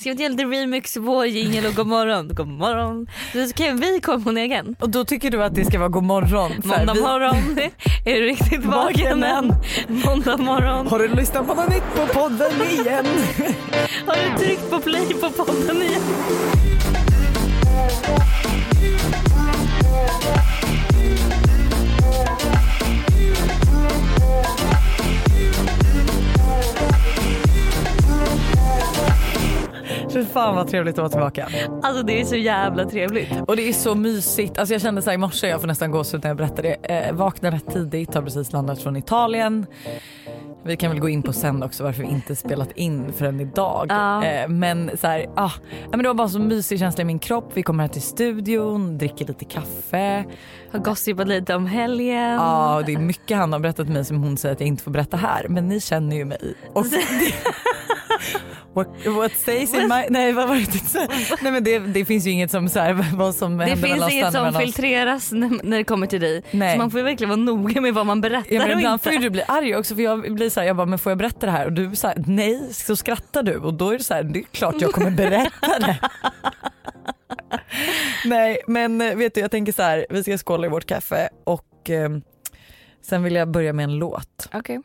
Ska vi inte göra lite remix vår jingel och god morgon, god morgon. Så kan vi komma på en egen. Och då tycker du att det ska vara god morgon? Måndag vi- morgon, är du riktigt vaken än? Måndag morgon, Har du lyssnat på något nytt på podden igen? har du tryckt på play på podden igen? Fy fan vad trevligt att vara tillbaka. Alltså det är så jävla trevligt. Och det är så mysigt. Alltså jag kände så här i morse, jag får nästan gåshud när jag berättar det. Eh, vaknade rätt tidigt, har precis landat från Italien. Vi kan väl gå in på sen också varför vi inte spelat in förrän idag. Ja. Eh, men så här, ah, ja, men det var bara så mysig känsla i min kropp. Vi kommer här till studion, dricker lite kaffe. Har gossipat lite om helgen. Ja, det är mycket han har berättat för mig som hon säger att jag inte får berätta här. Men ni känner ju mig. Och det, what, what stays in my... Nej vad var det? Nej men det, det finns ju inget som så här, vad som Det finns inget som filtreras när, det kommer till dig. Nej. Så man får ju verkligen vara noga med vad man berättar Ja, men och ibland inte. får du bli arg också för jag blir så här, jag bara men får jag berätta det här och du så här, nej så skrattar du och då är det så här, det är klart jag kommer berätta det. nej men eh, vet du jag tänker så här, vi ska skåla i vårt kaffe och eh, sen vill jag börja med en låt Okej.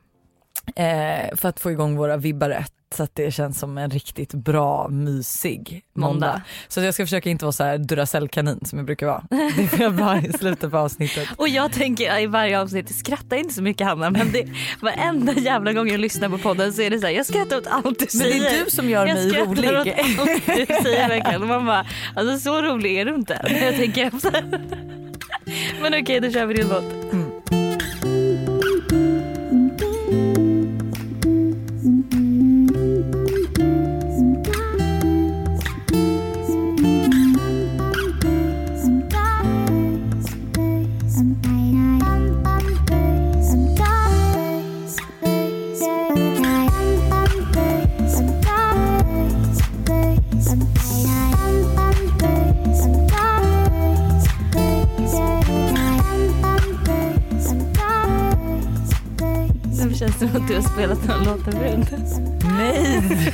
Eh, för att få igång våra vibbar rätt så att det känns som en riktigt bra mysig måndag. Måndag. Så jag ska försöka inte vara så här Duracell-kanin som jag brukar vara. Det får jag bara i slutet på avsnittet. Och jag tänker i varje avsnitt, skratta inte så mycket Hanna men det, varenda jävla gång jag lyssnar på podden så är det så här, jag skrattar åt allt du Men det säger. är du som gör jag mig skrattar rolig. åt allt du säger verkligen. Och man bara, alltså så rolig är du inte när jag tänker efter. Men okej då kör vi din låt. Som att du har spelat några låtar förut. Nej!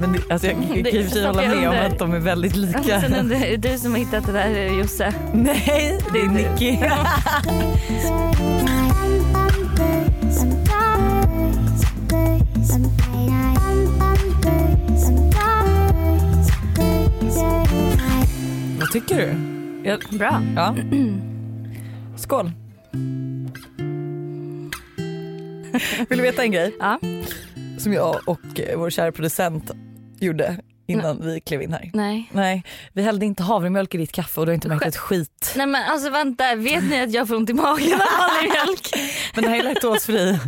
Men det, alltså jag kan i och för sig hålla med om att de är väldigt lika. Sen undrar är det du som har hittat det där Josse? Nej, det är. Nicky. Vad tycker du? Jag, Bra. ja. Skål. Vill du veta en grej Ja. som jag och eh, vår kära producent gjorde innan vi klev in här? Nej. Nej, vi hällde inte havremjölk i ditt kaffe och du har inte märkt ett skit. Nej men alltså vänta, vet ni att jag får ont i magen av vanlig mjölk? Men det här är laktosfri.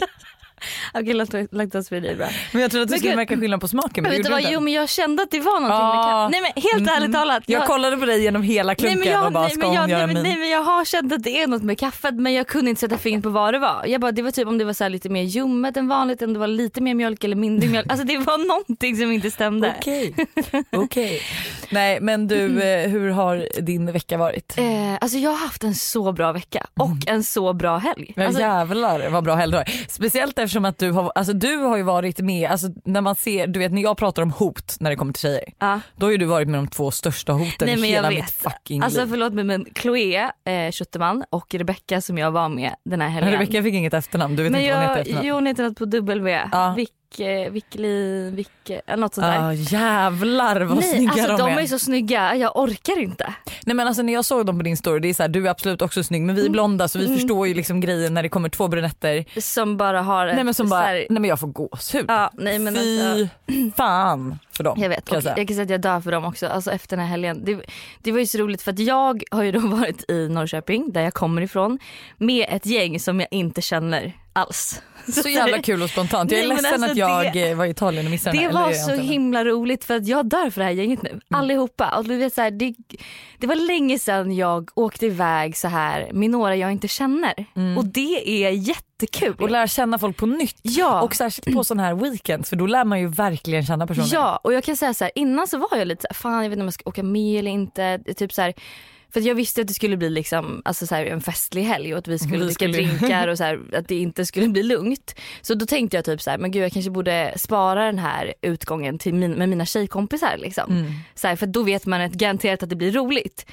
Okej lakt- laktosfri det är bra. Men jag trodde att du Men skulle gud. märka skillnad på smaken. Men Men vet du vad, jo men jag kände att det var någonting med Ah. kaffe. Nej men helt Mm. ärligt talat. Jag kollade på dig genom hela klunken nej, men jag, och bara nej, ska hon jag, göra nej, min? nej men jag har känt att det är något med kaffet men jag kunde inte sätta fingret på vad det var. Jag bara det var typ om det var så här lite mer ljummet än vanligt, om det var lite mer mjölk eller mindre mjölk. Alltså det var någonting som inte stämde. Okej, okej. Nej men du, eh, hur har din vecka varit? Eh, alltså jag har haft en så bra vecka och en så bra helg. Men Alltså, jävlar vad bra helg du har. Speciellt eftersom att du har, alltså du har ju varit med, alltså när man ser, du vet när jag pratar om hot när det kommer till tjejer. ja. Då har ju du varit med de två största hoten Nej, i jag hela mitt fucking Alltså liv. förlåt mig men Chloé eh, och Rebecca som jag var med den här helgen. Rebecka fick inget efternamn, du vet men inte vad hon heter jag, efternamn. jo, hon heter något på W. Eh, Vickli, Vick, eller något sånt där. Ja jävlar vad Nej, snygga alltså de de är. är så snygga, jag orkar inte. Nej men alltså när jag såg dem på din story, det är så här, du är absolut också snygg men vi är blonda så vi Mm. förstår ju liksom grejen när det kommer två brunetter. Som bara har ett Nej men som bara, här- nej men jag får gåshud. Ja, nej men Fy alltså, fan för dem. jag vet, kan och säga. jag kan säga att jag dör för dem också, alltså efter den här helgen. Det, det var ju så roligt för att jag har ju då varit i Norrköping, där jag kommer ifrån, med ett gäng som jag inte känner alls. Så jävla kul och spontant. Jag är Nej, ledsen alltså, att jag det- eh, var i Italien och missade Det den här. var jag så himla roligt för att jag dör för det här gänget nu. Mm. Allihopa. Och du vet, så här, det, det var länge sedan jag åkte iväg så här med några jag inte känner. Och det är jättekul. Och lära känna folk på nytt. ja. Och särskilt på sådana här weekends för då lär man ju verkligen känna personer. Ja och jag kan säga så här, innan så var jag lite så här, fan jag vet inte om jag ska åka med eller inte. Typ så här, För jag visste att det skulle bli liksom, alltså så här, en festlig helg och att vi skulle dricka drinkar och så här, att det inte skulle bli lugnt. Så då tänkte jag typ så här, men gud jag kanske borde spara den här utgången till min, med mina tjejkompisar liksom. Mm. Så för då vet man att garanterat att det blir roligt.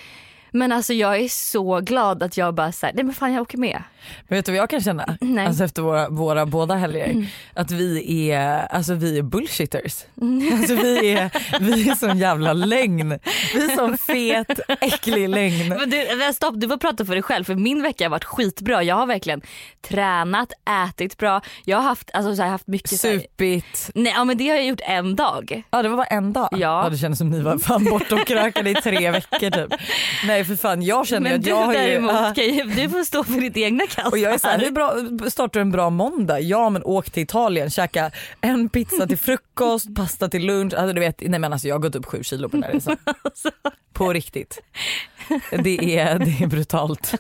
Men alltså jag är så glad att jag bara såhär, nej men fan jag åker med. Men vet du vad jag kan känna? Nej. Alltså efter våra, våra båda helger. Mm. Att vi är, alltså vi är bullshitters. Alltså vi är, vi är sån jävla lögn. Vi är sån fet äcklig lögn. Men du, men stopp, du får prata för dig själv för min vecka har varit skitbra. Jag har verkligen tränat, ätit bra, jag har haft, alltså, så här, haft mycket Supit. Nej ja, men det har jag gjort en dag. Ja det var bara en dag. Ja. det kändes som ni var fan borta och krökade i tre veckor typ. Nej för fan jag känner Men att du jag har ju... däremot, Ja. kan ju, du får stå för ditt egna. Och jag är såhär, hur bra, startar du en bra måndag? Ja men åk till Italien, käka en pizza till frukost, pasta till lunch. Alltså, du vet, nej men alltså jag har gått upp sju kilo på den här resan. På riktigt. Det är, det är brutalt.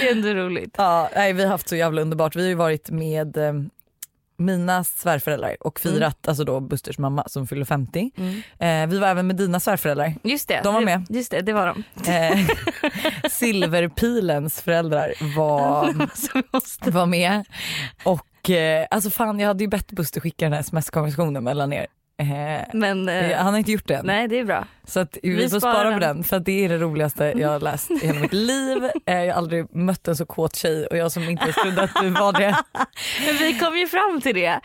det är ändå roligt. Ja, nej, vi har haft så jävla underbart. Vi har ju varit med eh, mina svärföräldrar och firat, alltså då Busters mamma som fyller 50. Mm. Eh, vi var även med dina svärföräldrar. Just det, De var med. Just det, det var de. Eh, Silverpilens föräldrar var, måste... var med. Och eh, alltså fan jag hade ju bett Buster skicka den här sms-konversationen mellan er. Eh, Men eh, han har inte gjort det än. nej det är bra. Så att vi, Vi får sparar spara på den. den för det är det roligaste jag har läst i hela mitt liv. Eh, jag har aldrig mött en så kåt tjej och jag som inte trodde att du var det. Men vi kom ju fram till det.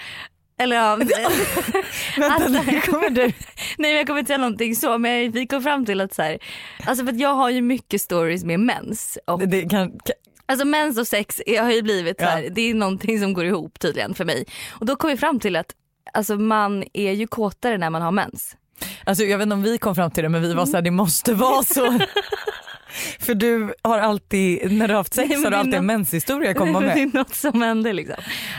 Eller ja, Vänta nu kommer du. nej men jag kommer inte säga någonting så men vi kom fram till att så här, alltså för att jag har ju mycket stories med mens och Det, det kan, kan, Alltså mens och sex är- har ju blivit så här, Ja. det är någonting som går ihop tydligen för mig. Och då kom vi fram till att alltså man är ju kåtare när man har mens. alltså jag vet inte om vi kom fram till det men vi var så här, det måste vara så. För du har alltid, när du har haft sex Nej, har du det alltid en menshistoria att komma det med. är något som händer liksom.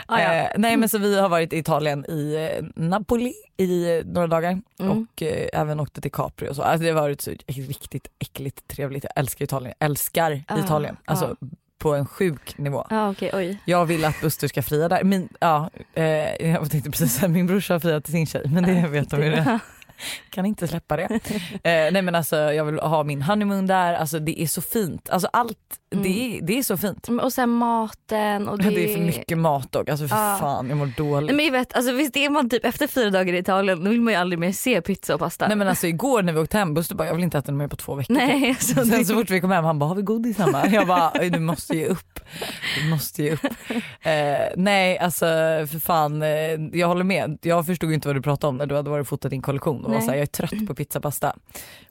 Ah, ja. Eh, nej men så vi har varit i Italien i eh, Napoli i eh, några dagar Mm. och eh, även åkte till Capri och så. Alltså det har varit så riktigt äckligt trevligt. Jag älskar Italien, älskar Ah, Italien. Alltså på en sjuk nivå. Ja okej oj. Jag vill att Buster ska fria där. Min, ja, eh, jag tänkte precis säga min brorsa har friat till sin tjej men det vet de ju redan. Kan inte släppa det. Eh, nej men alltså jag vill ha min honeymoon där, alltså det är så fint. Alltså allt, det, är, det är så fint. Och sen maten och det, Det är för mycket mat dock, alltså för Ja. fan jag mår dåligt. Men jag vet, alltså, visst är man typ efter fyra dagar i Italien då vill man ju aldrig mer se pizza och pasta. Nej men alltså igår när vi åkte hem, Buster bara jag vill inte äta mer på två veckor. Nej, alltså, Sen det- så fort vi kom hem han bara har vi godis hemma? Jag bara "Oj, du måste ge upp. Du måste ge upp. Eh, nej alltså för fan eh, jag håller med. Jag förstod ju inte vad du pratade om när du hade varit och fotat din kollektion och var så här, jag är trött på pizza pasta.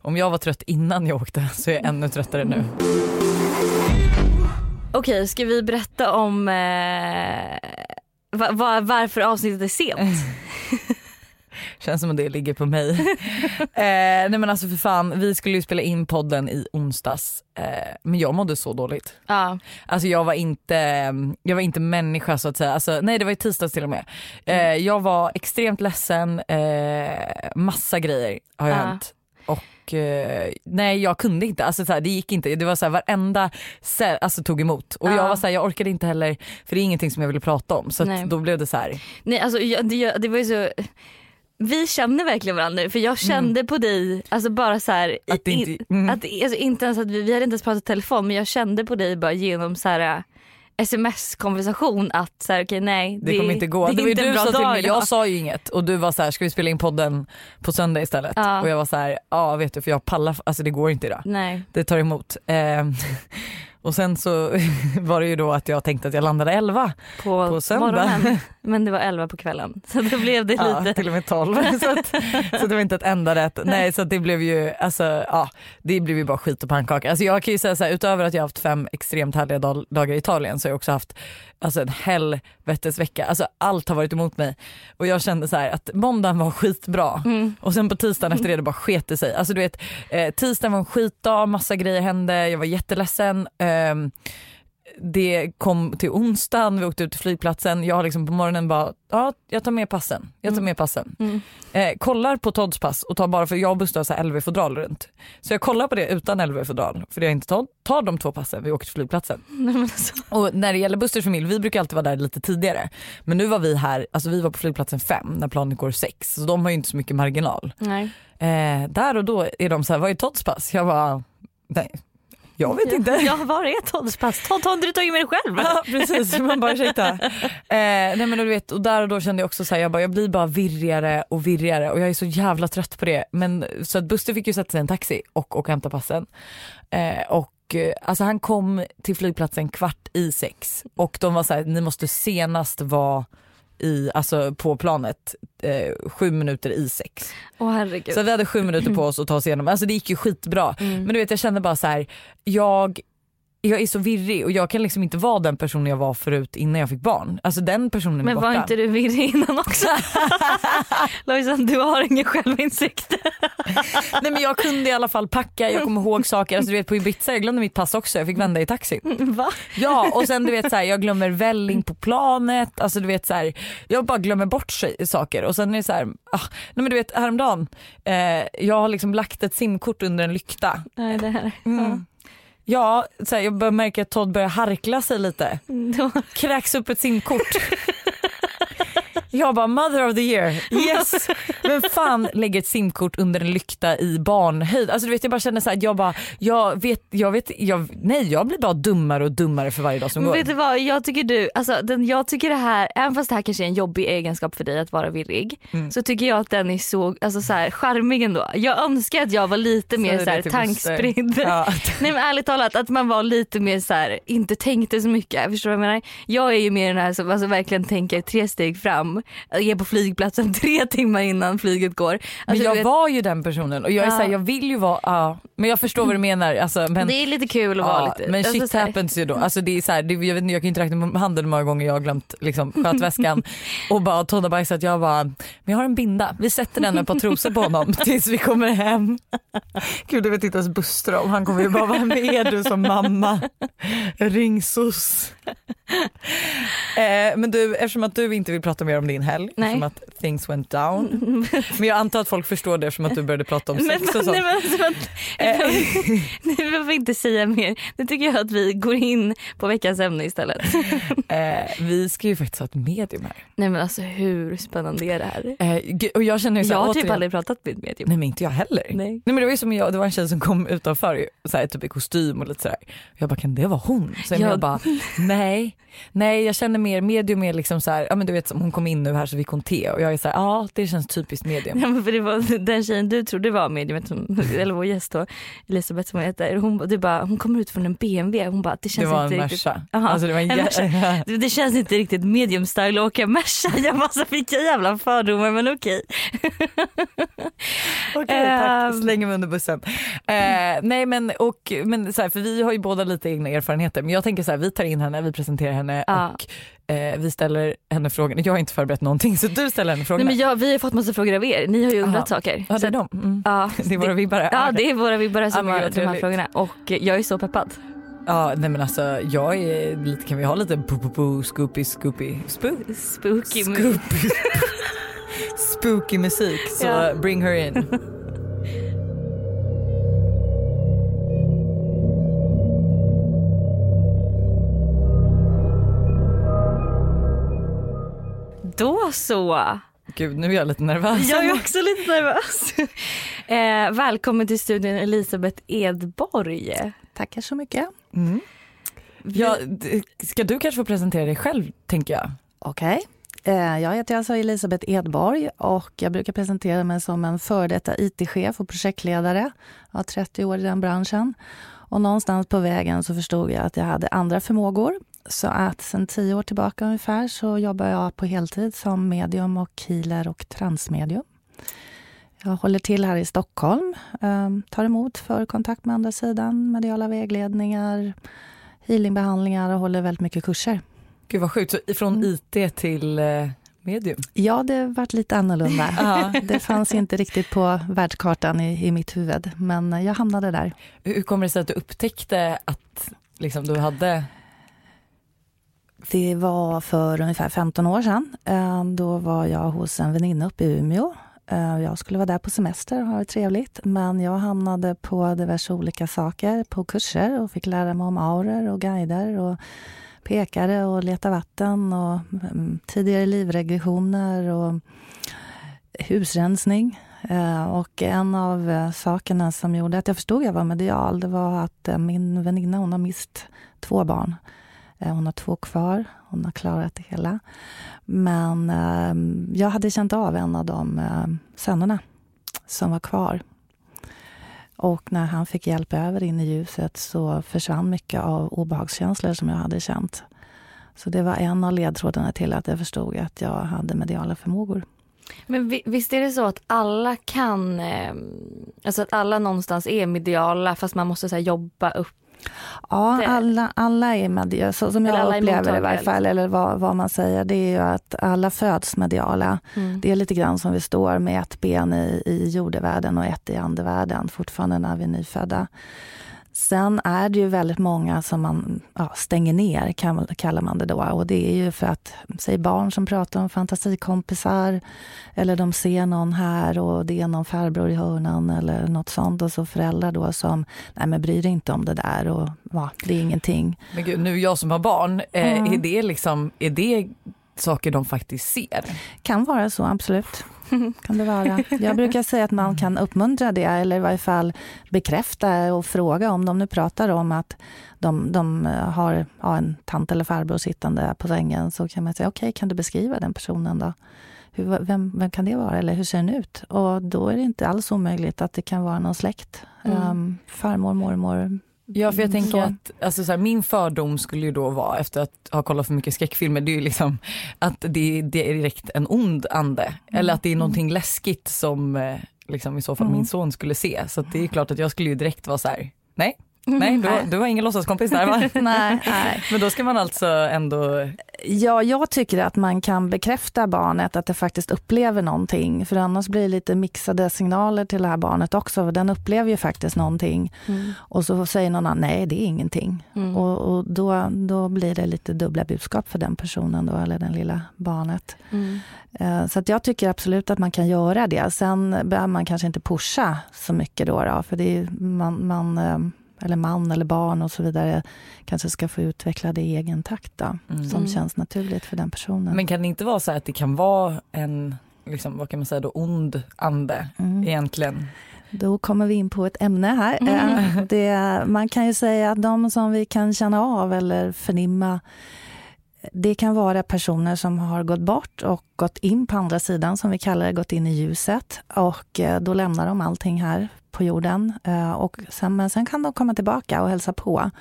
Om jag var trött innan jag åkte så är jag ännu tröttare nu. Okej, ska vi berätta om eh, va, va, varför avsnittet är sent? Känns som att det ligger på mig. eh, nej men alltså för fan vi skulle ju spela in podden i onsdags eh, men jag mådde så dåligt. ja. Alltså jag var inte, jag var inte människa så att säga. Alltså, nej det var i tisdags till och med. Eh, jag var extremt ledsen, eh, massa grejer har Ja. hänt. Och eh, nej jag kunde inte, alltså, så här, det gick inte. Det var så här, varenda cell, alltså, tog emot. Och Ja. jag var så här, jag orkade inte heller, för det är ingenting som jag ville prata om. Så då blev det så här. Nej alltså jag, det, det var ju så vi känner verkligen varandra nu för jag kände på dig, alltså bara så här, Mm. Att det inte- in, mm. att, alltså inte ens att vi, vi hade inte ens pratat telefon men jag kände på dig bara genom så här äh, sms-konversation att så här, okej nej Det, kommer inte gå. det är var ju inte du bra sa till dag mig, jag sa ju inget och du var så här, ska vi spela in podden på söndag istället? Ja. Och jag var så här, ja vet du för jag pallar, alltså det går inte idag. Nej. det tar emot. Eh, och sen så var det ju då att jag tänkte att jag landade 11 På, på söndag. morgonen men det var 11 på kvällen så då blev det Ja, lite till och med 12. så, att, så det var inte ett enda rätt. Nej så det blev ju, alltså ja det blev ju bara skit och pannkaka. Alltså jag kan ju säga så här, utöver att jag har haft fem extremt härliga dag- dagar i Italien så har jag också haft alltså en helvetesvecka. Alltså allt har varit emot mig. Och jag kände så här att måndagen var skitbra Mm. och sen på tisdagen efter det, det bara sket det sig. Alltså du vet, eh, tisdagen var en skitdag, massa grejer hände, jag var jätteledsen. Ehm, det kom till onsdagen, vi åkte ut till flygplatsen. Jag har liksom på morgonen bara, ja jag tar med passen. Jag tar med passen. Mm. Eh, kollar på Todds pass och tar bara, för jag och Buster har LV-fodral runt. Så jag kollar på det utan LV-fodral för det jag inte tar, tar de två passen, vi åker till flygplatsen. Alltså. Och när det gäller Busters familj, vi brukar alltid vara där lite tidigare. Men nu var vi här, alltså vi var på flygplatsen fem när planet går sex. Så de har ju inte så mycket marginal. Nej. Eh, där och då är de så här, vad är Todds pass? Jag bara, nej. Jag vet inte. Ja, var är Todds pass? Todd, har inte du tagit med dig själv? Ja precis, man bara ursäkta. Eh, nej men du vet, och där och då kände jag också så här, jag, bara, jag blir bara virrigare och virrigare och jag är så jävla trött på det. Men, så att Buster fick ju sätta sig i en taxi och, och hämta passen. Eh, och eh, alltså han kom till flygplatsen kvart i sex och de var så här, ni måste senast vara i, alltså på planet eh, sju minuter i sex. Herregud. Så vi hade sju minuter på oss att ta oss igenom, alltså det gick ju skitbra. Mm. Men du vet jag kände bara så här, jag jag är så virrig och jag kan liksom inte vara den personen jag var förut innan jag fick barn. Alltså den personen är Men borta. var inte du virrig innan också? Lojsan du har ingen självinsikt. Nej men jag kunde i alla fall packa, jag kommer ihåg saker. Alltså du vet på Ibiza, jag glömde mitt pass också, jag fick vända i taxin. Va? Ja och sen du vet så här, jag glömmer välling på planet, alltså du vet så här, jag bara glömmer bort sig- saker och sen är det så här, ah, nej men du vet häromdagen, eh, jag har liksom lagt ett simkort under en lykta. Nej det här. Mm. Ja, så här, jag börjar märka att Todd börjar harkla sig lite. Ja. Kräks upp ett simkort. Jag bara mother of the year, yes. Men fan lägger ett simkort under en lykta i barnhöjd. Alltså du vet jag bara känner så här, jag bara, jag vet, jag vet, jag, nej jag blir bara dummare och dummare för varje dag som Men går. vet du vad, jag tycker du, alltså den, jag tycker det här, även fast det här kanske är en jobbig egenskap för dig att vara virrig, Mm. så tycker jag att den är så alltså, så här, charmig ändå. Jag önskar att jag var lite mer det så här, tankspridd. Ja. Nej men ärligt talat att man var lite mer så här, inte tänkte så mycket. Förstår du vad jag menar? Jag är ju mer den här som alltså, verkligen tänker tre steg fram, är på flygplatsen tre timmar innan flyget går. Men Alltså, jag du vet, var ju den personen och jag är Ja. så här, jag vill ju vara, ja, men jag förstår vad du menar. Alltså, men, det är lite kul att vara Ja, lite... men alltså, shit så happens ju då. Alltså det är så här, det, jag, vet, jag kan inte räkna på handen många gånger jag har glömt liksom, skötväskan och bara har bajsat. Jag bara, men jag har en binda, vi sätter den med ett par trosor på honom tills vi kommer hem. Gud du vet inte ens Buster om, han kommer ju bara, vem är du som mamma? Ring sos. eh, men du, eftersom att du inte vill prata mer om din helg, Nej. eftersom att things went down. men jag antar att folk förstår det eftersom att du började prata om Men, sex och nej, sånt. men, alltså, Nej, vi behöver inte säga mer. Nu tycker jag att vi går in på veckans ämne istället. eh, vi ska ju faktiskt ha ett medium här. Nej men alltså hur spännande är det här? Eh, och jag känner ju så Jag här, har typ återigen- aldrig pratat med ett medium. Nej men inte jag heller. Nej. men det var ju som jag, det var en tjej som kom utanför så här, typ i kostym och lite sådär. Jag bara kan det vara hon? Sen Ja. jag bara nej, nej jag känner mer medium är liksom så här, ja men du vet som hon kom in nu här så fick hon te och jag är så här, ja det känns typiskt medium. Ja, men för det var den tjejen du trodde var mediumet, eller vår gäst då, Elisabeth som hon heter, hon, du bara, hon kommer ut från en BMW, hon bara det Det känns en inte riktigt. Merca. Alltså det var en En jä- Det, det känns inte riktigt medium style att åka Merca. Jag bara så vilka jävla fördomar men okej. Okej tack, Ehm. slänger mig under bussen. Eh, nej men, och, men så här, för vi har ju båda lite egna erfarenheter men jag tänker så här, vi tar in henne, vi presenterar henne Ja. och eh, vi ställer henne frågor. Jag har inte förberett någonting så du ställer henne Nej, frågorna. men jag, vi har fått massa frågor av er, ni har ju undrat Aha. saker. Ja det är de. Mm. Ja, Det är våra vibbare. Ja det är våra vibbare som Ja, har de här frågorna och jag är så peppad. Ja nej men alltså jag är lite, kan vi ha lite po po po scoopy scoopy spook? Spooky. Scoopy. Spooky musik så Ja. bring her in. så. Gud nu är jag lite nervös. Jag är också lite nervös. Eh, välkommen till studion Elisabeth Edborg. Tackar så mycket. Mm. Ja, ska du kanske få presentera dig själv tänker jag? Okej. Eh, Jag heter alltså Elisabeth Edborg och jag brukar presentera mig som en före detta IT-chef och projektledare. Jag har 30 år i den branschen. Och någonstans på vägen så förstod jag att jag hade andra förmågor. Så att sen tio år tillbaka ungefär så jobbar jag på heltid som medium och healer och transmedium. Jag håller till här i Stockholm, eh, tar emot för kontakt med andra sidan, mediala vägledningar, healingbehandlingar och håller väldigt mycket kurser. Gud vad sjukt, så från Mm. IT till eh, medium? Ja, det varit lite annorlunda. Ja. Det fanns inte riktigt på världskartan i, i mitt huvud, men jag hamnade där. Hur kommer det sig att du upptäckte att liksom, du hade det var för ungefär 15 år sedan. Eh, då var jag hos en väninna uppe i Umeå. Eh, jag skulle vara där på semester och ha det trevligt, men jag hamnade på diverse olika saker på kurser och fick lära mig om auror och guider och pekare och leta vatten och mm, tidigare livregressioner och husrensning. Eh, och en av sakerna som gjorde att jag förstod att jag var medial, det var att min väninna, hon har mist två barn. Eh, hon har två kvar, hon har klarat det hela. Men ehm, jag hade känt av en av de ehm, sönerna som var kvar. Och när han fick hjälp över in i ljuset så försvann mycket av obehagskänslor som jag hade känt. Så det var en av ledtrådarna till att jag förstod att jag hade mediala förmågor. Men visst är det så att alla kan, ehm, alltså att alla någonstans är mediala fast man måste så jobba upp Ja, alla, alla är mediala, så som jag upplever det i varje fall, eller vad, vad, man säger, det är ju att alla föds mediala. Mm. Det är lite grann som vi står med ett ben i, i jordevärlden och ett i andevärlden fortfarande när vi är nyfödda. Sen är det ju väldigt många som man ja, stänger ner, kallar man det då. Och det är ju för att, säg barn som pratar om fantasikompisar eller de ser någon här och det är någon farbror i hörnan eller något sånt. Och så föräldrar då som, nej men bry dig inte om det där och ja, det är ingenting. Men gud, nu jag som har barn, eh, mm. är det liksom, är det saker de faktiskt ser? Kan vara så, absolut. kan det vara. Jag brukar säga att man kan uppmuntra det eller i varje fall bekräfta och fråga om de nu pratar om att de, de har ja, en tant eller farbror sittande på sängen så kan man säga okej, okay, kan du beskriva den personen då? Hur, vem, vem kan det vara eller hur ser den ut? Och då är det inte alls omöjligt att det kan vara någon släkt. Mm. Um, farmor, mormor, Ja för jag tänker så. att alltså, så här, min fördom skulle ju då vara efter att ha kollat för mycket skräckfilmer det är ju liksom att det, det är direkt en ond ande mm. eller att det är någonting läskigt som eh, liksom, i så fall mm. min son skulle se så det är klart att jag skulle ju direkt vara så här, nej Nej, du, du har ingen låtsaskompis där va? nej, nej. Men då ska man alltså ändå... Ja, jag tycker att man kan bekräfta barnet att det faktiskt upplever någonting. För annars blir det lite mixade signaler till det här barnet också. För den upplever ju faktiskt någonting. Mm. Och så säger någon annan, nej det är ingenting. Mm. Och, och, då, då blir det lite dubbla budskap för den personen då, eller den lilla barnet. Mm. Eh, så att jag tycker absolut att man kan göra det. Sen behöver man kanske inte pusha så mycket då, då för det är, man, man eh, eller man eller barn och så vidare kanske ska få utveckla det i egen takt då, mm. som känns naturligt för den personen. Men kan det inte vara så att det kan vara en, liksom, vad kan man säga då, ond ande mm. egentligen? Då kommer vi in på ett ämne här. Mm. Eh, det, man kan ju säga att de som vi kan känna av eller förnimma det kan vara personer som har gått bort och gått in på andra sidan, som vi kallar det, gått in i ljuset. Och eh, då lämnar de allting här på jorden. Eh, och sen, men sen kan de komma tillbaka och hälsa på.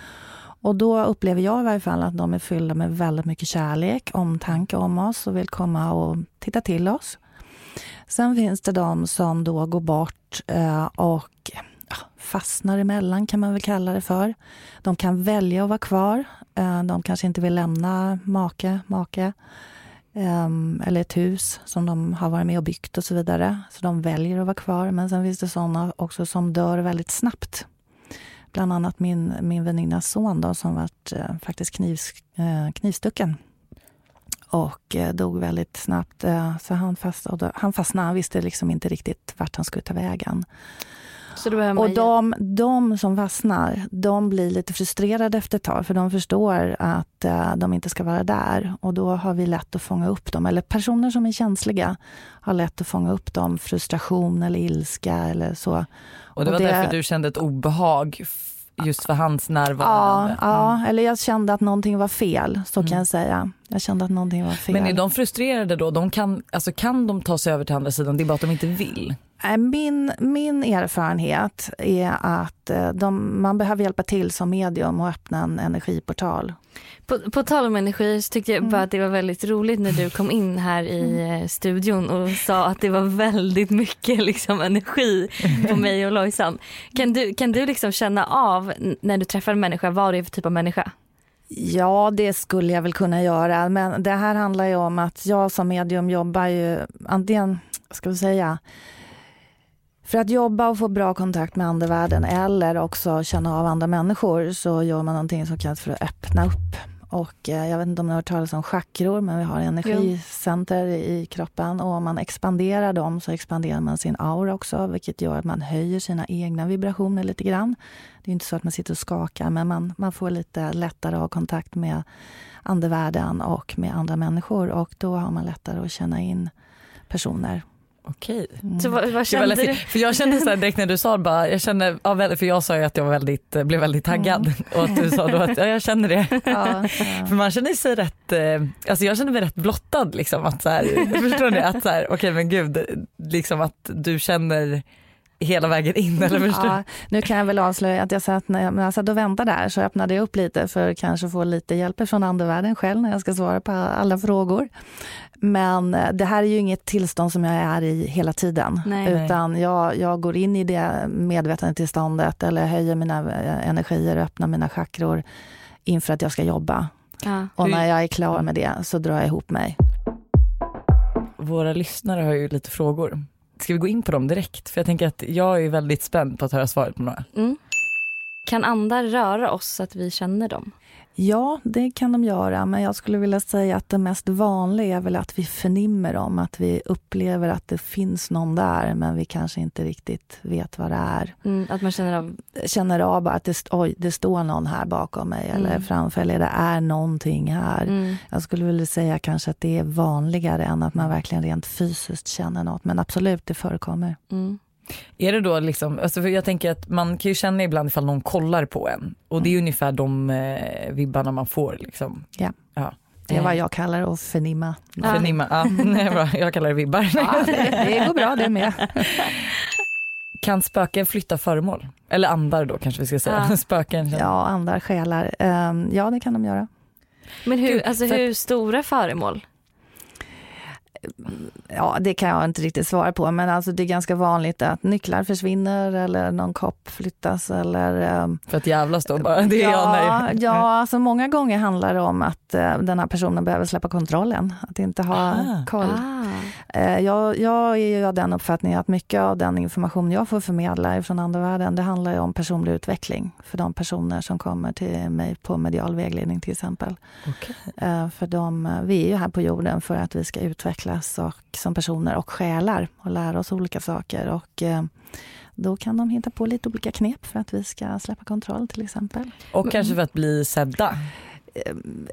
Och då upplever jag i varje fall att de är fyllda med väldigt mycket kärlek, omtanke om oss och vill komma och titta till oss. Sen finns det de som då går bort eh, och fastnar emellan kan man väl kalla det för. De kan välja att vara kvar. Eh, de kanske inte vill lämna make, make ehm, eller ett hus som de har varit med och byggt och så vidare. Så de väljer att vara kvar. Men sen finns det sådana också som dör väldigt snabbt. Bland annat min, min väninnas son då, som varit eh, faktiskt knivs, eh, knivstucken och dog väldigt snabbt. Så han, fastnade, han fastnade, han visste liksom inte riktigt vart han skulle ta vägen och de, de som fastnar, de blir lite frustrerade efter ett tag, för de förstår att uh, de inte ska vara där. Och då har vi lätt att fånga upp dem, eller personer som är känsliga har lätt att fånga upp dem, frustration eller ilska eller så. Och det var och det, därför du kände ett obehag just för hans närvaro? Ja, ja, eller jag kände att någonting var fel, så mm. kan jag säga. Jag kände att någonting var fel. Men är de frustrerade då? De kan, alltså kan de ta sig över till andra sidan? Det är bara att de inte vill? Min, min erfarenhet är att eh, de, man behöver hjälpa till som medium och öppna en energiportal. På, på tal om energi så tyckte jag bara mm. att det var väldigt roligt när du kom in här i mm. Eh, studion och sa att det var väldigt mycket liksom energi på mig och Lojsan. Kan du, kan du liksom känna av när du träffar en människa vad det är för typ av människa? Ja, det skulle jag väl kunna göra. Men det här handlar ju om att jag som medium jobbar ju antingen, ska vi säga, för att jobba och få bra kontakt med andevärlden eller också känna av andra människor så gör man någonting som kallas för att öppna upp. Och eh, jag vet inte om ni har hört talas om chakror, men vi har energicenter i kroppen och om man expanderar dem så expanderar man sin aura också, vilket gör att man höjer sina egna vibrationer lite grann. Det är inte så att man sitter och skakar, men man, man får lite lättare att ha kontakt med andevärlden och med andra människor och då har man lättare att känna in personer Okej. Så vad, vad Gud, vad kände du? läskigt. För jag kände så här direkt när du sa det bara, jag kände, ja, för jag sa ju att jag var väldigt, blev väldigt taggad och att du sa då att ja, jag känner det. Ja, För man känner sig rätt, eh, alltså jag känner mig rätt blottad liksom att så här, förstår ni? Att så här, okej men gud, liksom att du känner hela vägen in eller förstår Ja, nu kan jag väl avslöja att jag satt, när jag, när jag satt och väntade där så öppnade jag upp lite för kanske få lite hjälp från andevärlden själv när jag ska svara på alla frågor. Men eh, det här är ju inget tillstånd som jag är i hela tiden. Nej. utan jag, jag går in i det medvetandetillståndet eller höjer mina eh, energier, öppnar mina chakror inför att jag ska jobba. Ja. Och när jag är klar med det så drar jag ihop mig. Våra lyssnare har ju lite frågor. Ska vi gå in på dem direkt? För jag tänker att jag är väldigt spänd på att höra svaret på några. Mm. Kan andar röra oss så att vi känner dem? Ja, det kan de göra, men jag skulle vilja säga att det mest vanliga är väl att vi förnimmer dem, att vi upplever att det finns någon där, men vi kanske inte riktigt vet vad det är. Mm, att man känner av... Känner av bara att det, oj, det står någon här bakom mig eller Mm. framför, eller det är någonting här. Mm. Jag skulle vilja säga kanske att det är vanligare än att man verkligen rent fysiskt känner något, men absolut, det förekommer. Mm. Är det då liksom, alltså för jag tänker att man kan ju känna ibland ifall någon kollar på en och det är ungefär de eh, vibbarna man får liksom. Ja. ja. Det är vad jag kallar att förnimma. Ja. Förnimma, ja, nej, bra. jag kallar det vibbar. Ja, det, det går bra det med. Kan spöken flytta föremål? Eller andar då kanske vi ska säga. Ja. Spöken. Ja, andar, själar. Ehm, Ja, det kan de göra. Men hur, Gud, alltså, hur stora föremål? Ja, det kan jag inte riktigt svara på, men alltså det är ganska vanligt att nycklar försvinner eller någon kopp flyttas eller... ehm, För att jävlas då bara. Det är jag ja, nej. ja, alltså många gånger handlar det om att eh, den här personen behöver släppa kontrollen, att inte ha Ah. koll. Ah. Eh, jag, jag är ju av den uppfattningen att mycket av den information jag får förmedla från andevärlden, det handlar ju om personlig utveckling för de personer som kommer till mig på medial vägledning till exempel. Okej. Eh, För de, vi är ju här på jorden för att vi ska utvecklas och, som personer och själar och lära oss olika saker. Och eh, då kan de hitta på lite olika knep för att vi ska släppa kontroll till exempel. Och kanske för att bli sedda.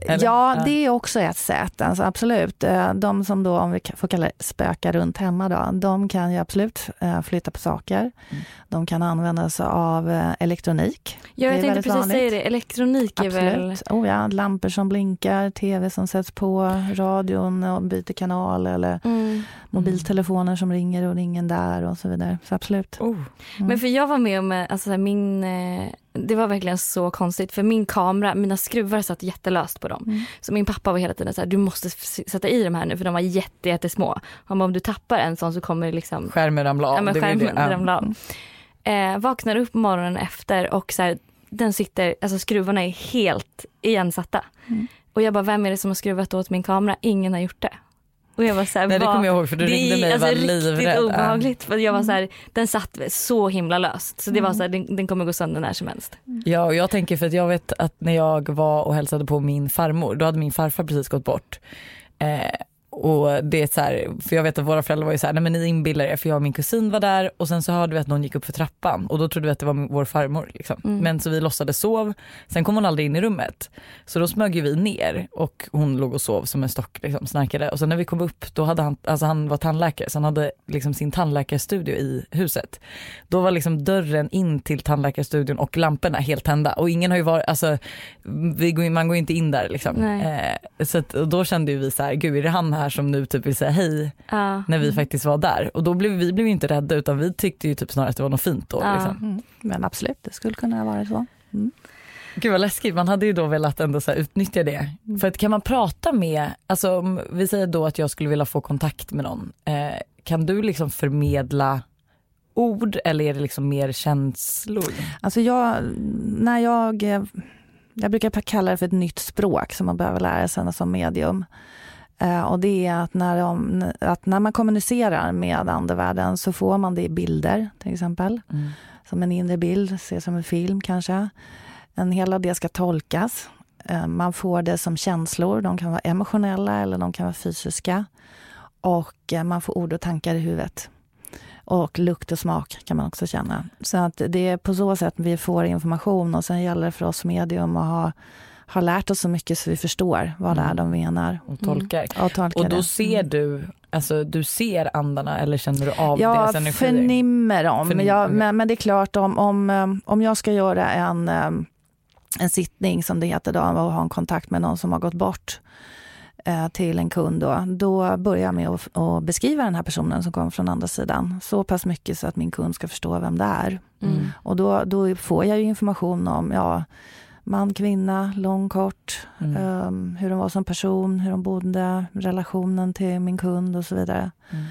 Eller? Ja, det är också ett sätt. Alltså, absolut. Eh, De som då, om vi får kalla det spökar runt hemma, då, de kan ju absolut eh, flytta på saker. Mm. De kan använda sig av eh, elektronik. Ja, jag tänkte precis vanligt. säga det. Elektronik är väl... Absolut. Oh ja, lampor som blinkar, tv som sätts på, radion och byter kanal eller Mm. mobiltelefoner som ringer och ringen där och så vidare. Så absolut. Oh. Men för jag var med om, alltså min, det var verkligen så konstigt för min kamera, mina skruvar satt jättelöst på dem. Mm. Så min pappa var hela tiden så här, du måste sätta i de här nu för de var jätte, jättesmå. Han bara, om du tappar en sån så kommer det liksom, Skärmen ramla av. ja, men skärmen det. Ramla av. Eh, vaknar upp morgonen efter och så här, den sitter, alltså skruvarna är helt igensatta. Mm. Och jag bara, vem är det som har skruvat åt min kamera? Ingen har gjort det. Och jag var så här, Nej det kommer jag ihåg för du det ringde mig och alltså var riktigt livrädd. Ja. obehagligt. För jag var så här, den satt så himla löst. Så det var Mm. så här, den, den kommer gå sönder när som helst. Ja och jag tänker för att jag vet att när jag var och hälsade på min farmor då hade min farfar precis gått bort. Eh, och det är så här, för jag vet att våra föräldrar var ju så här, nej men ni inbillar er för jag och min kusin var där och sen så hörde vi att någon gick upp för trappan och då trodde vi att det var vår farmor. Liksom. Mm. Men så vi låtsades sov, sen kom hon aldrig in i rummet. Så då smög ju vi ner och hon låg och sov som en stock, liksom, snarkade. Och sen när vi kom upp, då hade han, alltså han var tandläkare så han hade liksom sin tandläkarstudio i huset. Då var liksom dörren in till tandläkarstudion och lamporna helt tända och ingen har ju varit, alltså vi man går inte in där liksom. Eh, så att, och då kände ju vi så här, gud är det han här som nu typ vill säga hej Ja. när vi faktiskt var där och då blev vi blev inte rädda utan vi tyckte ju typ snarare att det var något fint då. Ja. Liksom. Mm. Men absolut, det skulle kunna vara så. Mm. Gud vad läskigt, man hade ju då velat ändå så här utnyttja det. För att kan man prata med, alltså om vi säger då att jag skulle vilja få kontakt med någon, eh, kan du liksom förmedla ord eller är det liksom mer känslor? Alltså jag, när jag, eh, jag brukar kalla det för ett nytt språk som man behöver lära sig som medium. Eh, Och det är att när, de, att när man kommunicerar med andevärlden så får man det i bilder till exempel. Mm. Som en inre bild, se som en film kanske. En hela det ska tolkas. Eh, Man får det som känslor, de kan vara emotionella eller de kan vara fysiska. Och eh, man får ord och tankar i huvudet. Och lukt och smak kan man också känna. Så att det är på så sätt vi får information och sen gäller det för oss medium att ha, har lärt oss så mycket så vi förstår vad det är de menar. Och tolkar. Mm. Och, tolkar och då det. ser du, alltså du ser andarna eller känner du av jag deras energier? förnimmer dem. Förnim- jag, men, men det är klart om, om, eh, om jag ska göra en, eh, en sittning som det heter då, och ha en kontakt med någon som har gått bort eh, till en kund då, då börjar jag med att, att beskriva den här personen som kommer från andra sidan så pass mycket så att min kund ska förstå vem det är. Mm. Och då, då får jag ju information om ja, man, kvinna, lång, kort, Mm. um, hur de var som person, hur de bodde, relationen till min kund och så vidare. Mm.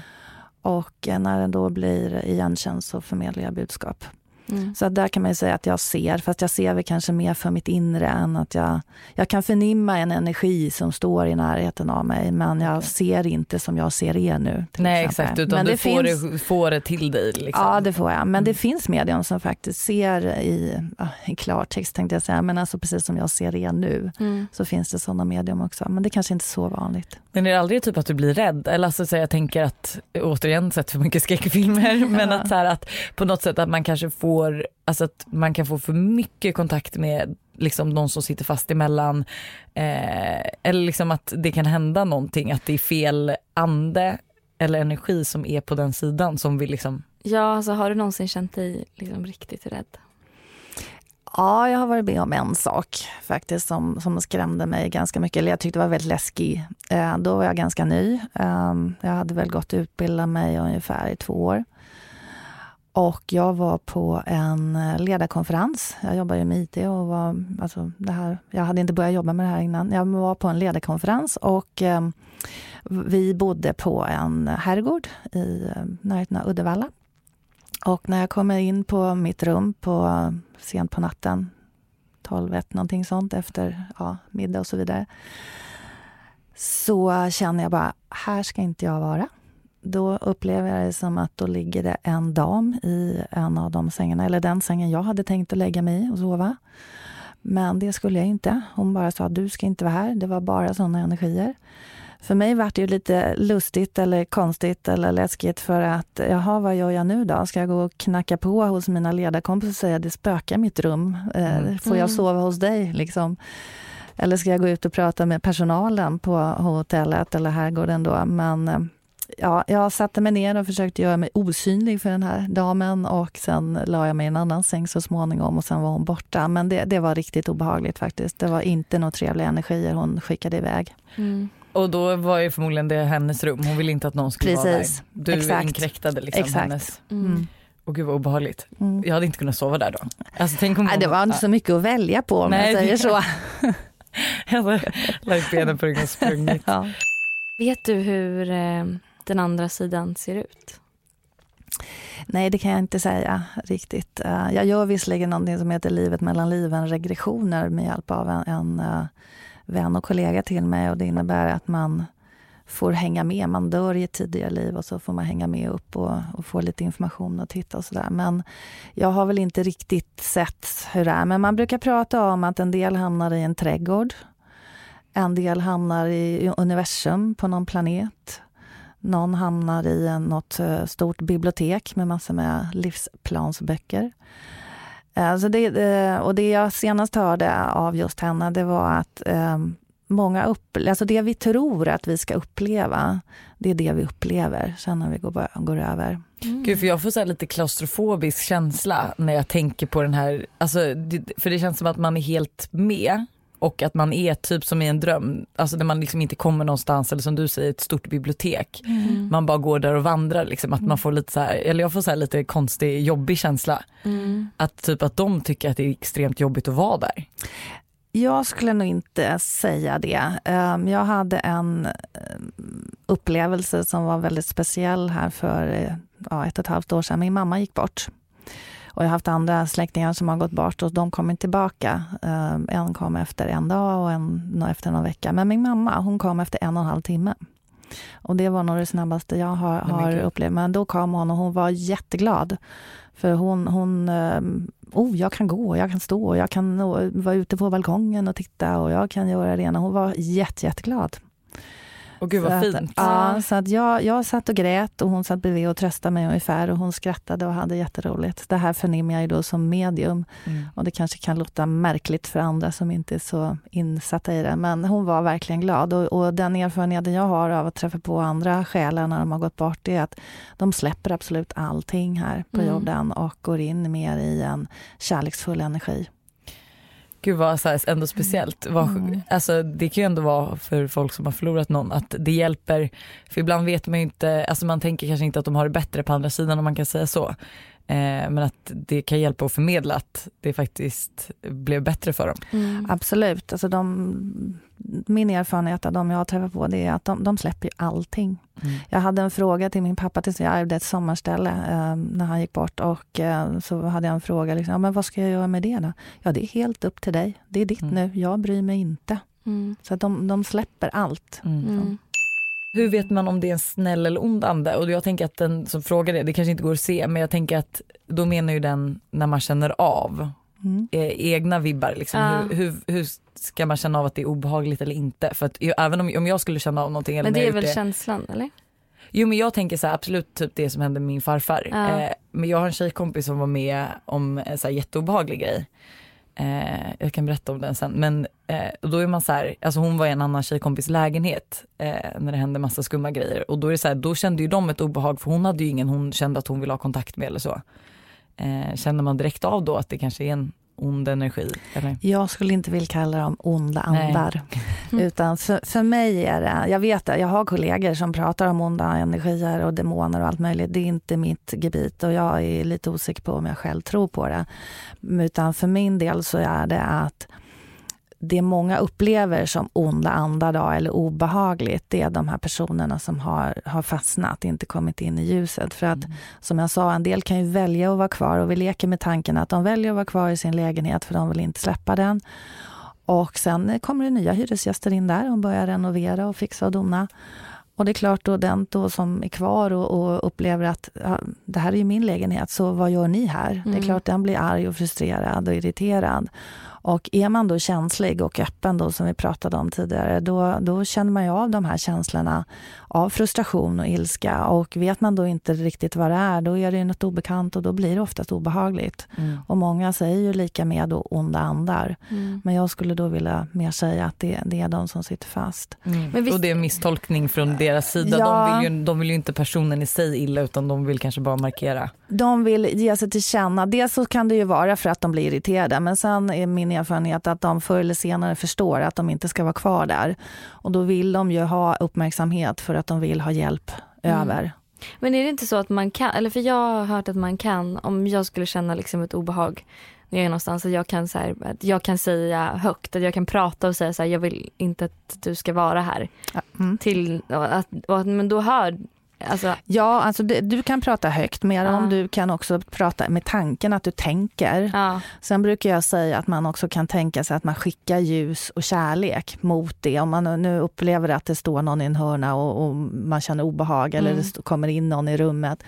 Och eh, när den då blir igenkänd så förmedlar jag budskap. Mm. Så att där kan man ju säga att jag ser, fast jag ser väl kanske mer för mitt inre än att jag... Jag kan förnimma en energi som står i närheten av mig, men jag ser inte som jag ser er nu. Nej exempel. exakt, utan men du det får, finns, det, får det till dig. Liksom. Ja, det får jag. Men det Mm. finns medium som faktiskt ser i, ja, i klartext, tänkte jag säga, men alltså precis som jag ser er nu, Mm. så finns det sådana medium också. Men det kanske inte är så vanligt. Men är det aldrig typ att du blir rädd? Eller alltså, så jag tänker att, återigen sett för mycket skräckfilmer, men att, så här, att på något sätt att man kanske får, alltså att man kan få för mycket kontakt med liksom någon som sitter fast emellan. Eh, eller liksom att det kan hända någonting, att det är fel ande eller energi som är på den sidan som vill liksom Ja, alltså har du någonsin känt dig liksom riktigt rädd? Ja, jag har varit med om en sak faktiskt som, som skrämde mig ganska mycket. Eller jag tyckte det var väldigt läskig. Eh, då var jag ganska ny. Eh, jag hade väl gått och utbildat mig ungefär i två år. Och jag var på en eh, ledarkonferens. Jag jobbar ju med IT och var, alltså det här, jag hade inte börjat jobba med det här innan. Jag var på en ledarkonferens och eh, vi bodde på en herrgård i eh, närheten av Uddevalla. Och när jag kommer in på mitt rum på eh, sent på natten, 12, 1, någonting sånt efter ja, middag och så vidare. Så känner jag bara, här ska inte jag vara. Då upplever jag det som att då ligger det en dam i en av de sängarna, eller den sängen jag hade tänkt att lägga mig i och sova. Men det skulle jag inte. Hon bara sa, du ska inte vara här. Det var bara sådana energier. För mig var det ju lite lustigt eller konstigt eller läskigt för att jaha, vad gör jag nu då? Ska jag gå och knacka på hos mina ledarkompisar och säga det spökar mitt rum? Eh, Mm. Får jag Mm. sova hos dig? Liksom. Eller ska jag gå ut och prata med personalen på hotellet eller herrgården då? Men eh, ja, jag satte mig ner och försökte göra mig osynlig för den här damen och sen la jag mig i en annan säng så småningom och sen var hon borta. Men det, det var riktigt obehagligt faktiskt. Det var inte några trevliga energier hon skickade iväg. Mm. Och då var ju förmodligen det hennes rum, hon ville inte att någon skulle Precis. vara där. Du Exakt. inkräktade liksom Exakt. hennes. Mm. Mm. Och gud vad obehagligt. Mm. Jag hade inte kunnat sova där då. Alltså, tänk om Nej, det var inte så mycket att välja på om Nej, jag säger så. Jag hade lagt benen på ryggen och sprungit. Ja. Vet du hur eh, den andra sidan ser ut? Nej, det kan jag inte säga riktigt. Eh, jag gör visserligen någonting som heter Livet mellan liven, regressioner med hjälp av en, en eh, vän och kollega till mig och det innebär att man får hänga med. Man dör i ett tidigare liv och så får man hänga med upp och, och få lite information och titta och sådär. Men jag har väl inte riktigt sett hur det är. Men man brukar prata om att en del hamnar i en trädgård. En del hamnar i universum på någon planet. Någon hamnar i en- något eh, stort bibliotek med massor med livsplansböcker. Eh, Så det, eh, och det jag senast hörde av just henne, det var att eh, många upp, alltså det vi tror att vi ska uppleva, det är det vi upplever sen när vi går, går över. Gud för jag får så här lite klaustrofobisk känsla när jag tänker på den här, alltså, för det känns som att man är helt med och att man är typ som i en dröm, alltså när man liksom inte kommer någonstans eller som du säger ett stort bibliotek. Mm. Man bara går där och vandrar liksom, att man får lite så här, eller jag får så här lite konstig jobbig känsla. Mm. Att typ att de tycker att det är extremt jobbigt att vara där. Jag skulle nog inte säga det. Ehm, Jag hade en ehm, upplevelse som var väldigt speciell här för eh, ett och ett halvt år sedan. Min mamma gick bort. Och jag har haft andra släktingar som har gått bort och de kommer tillbaka. Ehm, En kom efter en dag och en efter någon vecka. Men min mamma, hon kom efter en och en halv timme. Och det var nog det snabbaste jag har, har upplevt. Men då kom hon och hon var jätteglad. För hon, hon ehm, oh, jag kan gå, jag kan stå, jag kan vara ute på balkongen och titta och jag kan göra det ena. Hon var jätte, jätteglad. Och gud vad så fint. Att, ja, så att jag, jag satt och grät och hon satt bredvid och tröstade mig ungefär och hon skrattade och hade jätteroligt. Det här förnimmer jag ju då som medium Mm. och det kanske kan låta märkligt för andra som inte är så insatta i det. Men hon var verkligen glad och, och den erfarenheten jag har av att träffa på andra själar när de har gått bort är att de släpper absolut allting här på Mm. jorden och går in mer i en kärleksfull energi. Gud vad så här, ändå speciellt. Vad, Mm. alltså, det kan ju ändå vara för folk som har förlorat någon att det hjälper. För ibland vet man ju inte, alltså man tänker kanske inte att de har det bättre på andra sidan om man kan säga så. Eh, men att det kan hjälpa att förmedla att det faktiskt blev bättre för dem. Mm. Absolut. Alltså de, min erfarenhet av de jag har träffat på det är att de, de släpper ju allting. Mm. Jag hade en fråga till min pappa tills jag ärvde ett sommarställe eh, när han gick bort och eh, så hade jag en fråga, liksom, ja, men vad ska jag göra med det då? Ja, det är helt upp till dig. Det är ditt Mm. nu, jag bryr mig inte. Mm. Så att de, de släpper allt. Mm. Hur vet man om det är en snäll eller ond ande? Och jag tänker att den som frågar det, det kanske inte går att se, men jag tänker att då menar ju den när man känner av Mm. eh, egna vibbar. Liksom. Ja. Hur, hur, hur ska man känna av att det är obehagligt eller inte? För att även om, om jag skulle känna av någonting eller Men det är väl gjort känslan eller? Jo men jag tänker så här, absolut typ det som hände med min farfar. Ja. Eh, men jag har en tjejkompis som var med om en så här jätteobehaglig grej. Eh, jag kan berätta om den sen. Men eh, och då är man så här, alltså hon var i en annan tjejkompis lägenhet eh, när det hände massa skumma grejer. Och då är det så här, då kände ju de ett obehag för hon hade ju ingen hon kände att hon ville ha kontakt med eller så. Eh, känner man direkt av då att det kanske är en ond energi? Eller? Jag skulle inte vilja kalla dem onda andar. Mm. Utan för, för mig är det, jag vet det, jag har kollegor som pratar om onda energier och demoner och allt möjligt. Det är inte mitt gebit och jag är lite osäker på om jag själv tror på det. Utan för min del så är det att det många upplever som onda andar då, eller obehagligt, det är de här personerna som har, har fastnat, inte kommit in i ljuset. För att som jag sa, en del kan ju välja att vara kvar och vi leker med tanken att de väljer att vara kvar i sin lägenhet för de vill inte släppa den. Och sen kommer det nya hyresgäster in där och börjar renovera och fixa och dona. Och det är klart då den då som är kvar och, och upplever att ja, det här är ju min lägenhet, så vad gör ni här? Det är Mm. klart den blir arg och frustrerad och irriterad. Och är man då känslig och öppen då som vi pratade om tidigare, då, då känner man ju av de här känslorna av frustration och ilska. Och vet man då inte riktigt vad det är, då är det ju något obekant och då blir det oftast obehagligt. Mm. Och många säger ju lika med då onda andar. Mm. Men jag skulle då vilja mer säga att det, det är de som sitter fast. Mm. Men visst- Och det är en misstolkning från deras sida. Ja. De, vill ju, de vill ju inte personen i sig illa utan de vill kanske bara markera. De vill ge sig till känna. Dels så kan det ju vara för att de blir irriterade men sen är min erfarenhet att de förr eller senare förstår att de inte ska vara kvar där. Och då vill de ju ha uppmärksamhet för att de vill ha hjälp Mm. över. Men är det inte så att man kan, eller för jag har hört att man kan, om jag skulle känna liksom ett obehag när jag är någonstans, att jag kan, så här, att jag kan säga högt, att jag kan prata och säga så här, jag vill inte att du ska vara här. Mm. Till, och att, och att, men då hör, alltså, Ja, alltså det, du kan prata högt med dem. Ja. Du kan också prata med tanken att du tänker. ja. Sen brukar jag säga att man också kan tänka sig att man skickar ljus och kärlek mot det. Om man nu upplever att det står någon i en hörna och, och man känner obehag eller Mm. det st- kommer in någon i rummet.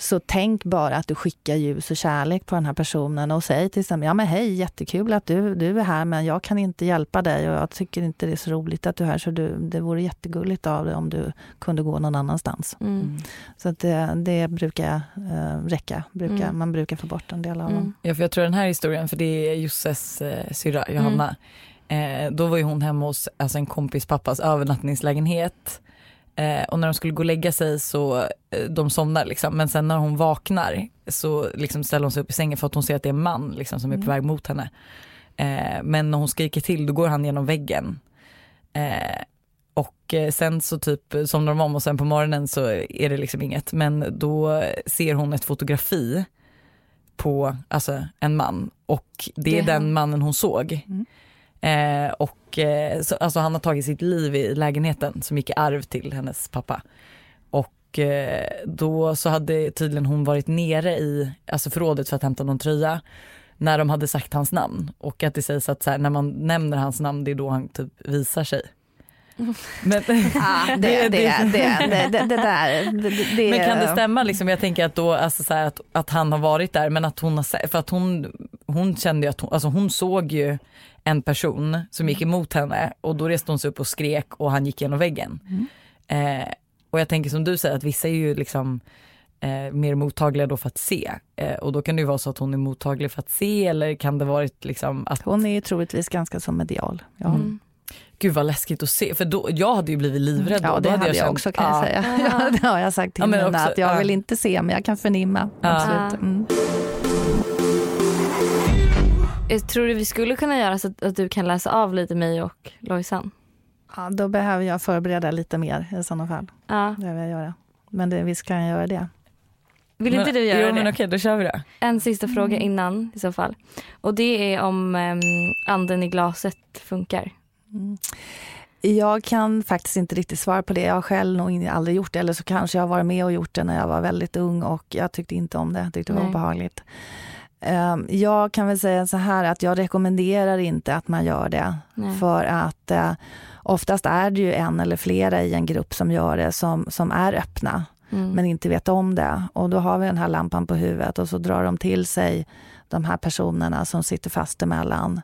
Så tänk bara att du skickar ljus och kärlek på den här personen och säg till exempel, ja men hej, jättekul att du, du är här men jag kan inte hjälpa dig och jag tycker inte det är så roligt att du är här så du, det vore jättegulligt av dig om du kunde gå någon annanstans. Mm. Så att det, det brukar eh, räcka, brukar, Mm. man brukar få bort en del av Mm. dem. Ja, för jag tror den här historien, för det är Josses eh, syrra Johanna. Eh, då var ju hon hemma hos alltså en kompis pappas övernattningslägenhet. Eh, och när de skulle gå och lägga sig så eh, de somnar liksom. Men sen när hon vaknar så liksom ställer hon sig upp i sängen för att hon ser att det är en man liksom, som är på Mm. väg mot henne. Eh, men när hon skriker till då går han genom väggen. Eh, och eh, sen så typ somnar de om och sen på morgonen så är det liksom inget. Men då ser hon ett fotografi på alltså, en man och det, Det är den mannen hon såg. Mm. Eh, och eh, så, alltså han har tagit sitt liv i lägenheten som gick i arv till hennes pappa. Och eh, då så hade tydligen hon varit nere i alltså förrådet för att hämta någon tröja när de hade sagt hans namn och att det sägs att här, när man nämner hans namn det är då han typ visar sig. Men, Ah, det, det, det, det, där. Men kan det stämma liksom? Jag tänker att då, alltså så här, att, att han har varit där men att hon har för att hon, hon kände ju att hon, alltså hon såg ju en person som gick emot henne och då reste hon sig upp och skrek och han gick genom väggen. Mm. Eh, och jag tänker som du säger att vissa är ju liksom eh, mer mottagliga då för att se. Eh, och då kan det ju vara så att hon är mottaglig för att se eller kan det varit liksom att... Hon är ju troligtvis ganska så medial. Ja. Mm. Gud vad läskigt att se, för då, jag hade ju blivit livrädd. Ja, då. det då hade jag, känt- också kan jag Ja. säga. Ja, det har jag sagt till Ja, också- att jag ja. vill inte se men jag kan förnimma. Ja. Absolut. Mm. Jag tror du vi skulle kunna göra så att, att du kan läsa av lite mig och Lojsan? Ja, då behöver jag förbereda lite mer i sådana fall. Ja. Det vill jag göra. Men det, visst kan jag göra det. Vill inte Men- du göra jo, det? men okej, då kör vi det. En sista fråga innan i så fall. Och det är om um, anden i glaset funkar. Mm. Jag kan faktiskt inte riktigt svara på det. Jag har själv nog aldrig gjort det. Eller så kanske jag har varit med och gjort det när jag var väldigt ung och jag tyckte inte om det. Jag tyckte det var Nej. obehagligt. Ehm, Jag kan väl säga så här att jag rekommenderar inte att man gör det. Nej. För att eh, oftast är det ju en eller flera i en grupp som gör det som, som är öppna Mm. men inte vet om det. Och då har vi den här lampan på huvudet och så drar de till sig de här personerna som sitter fast emellan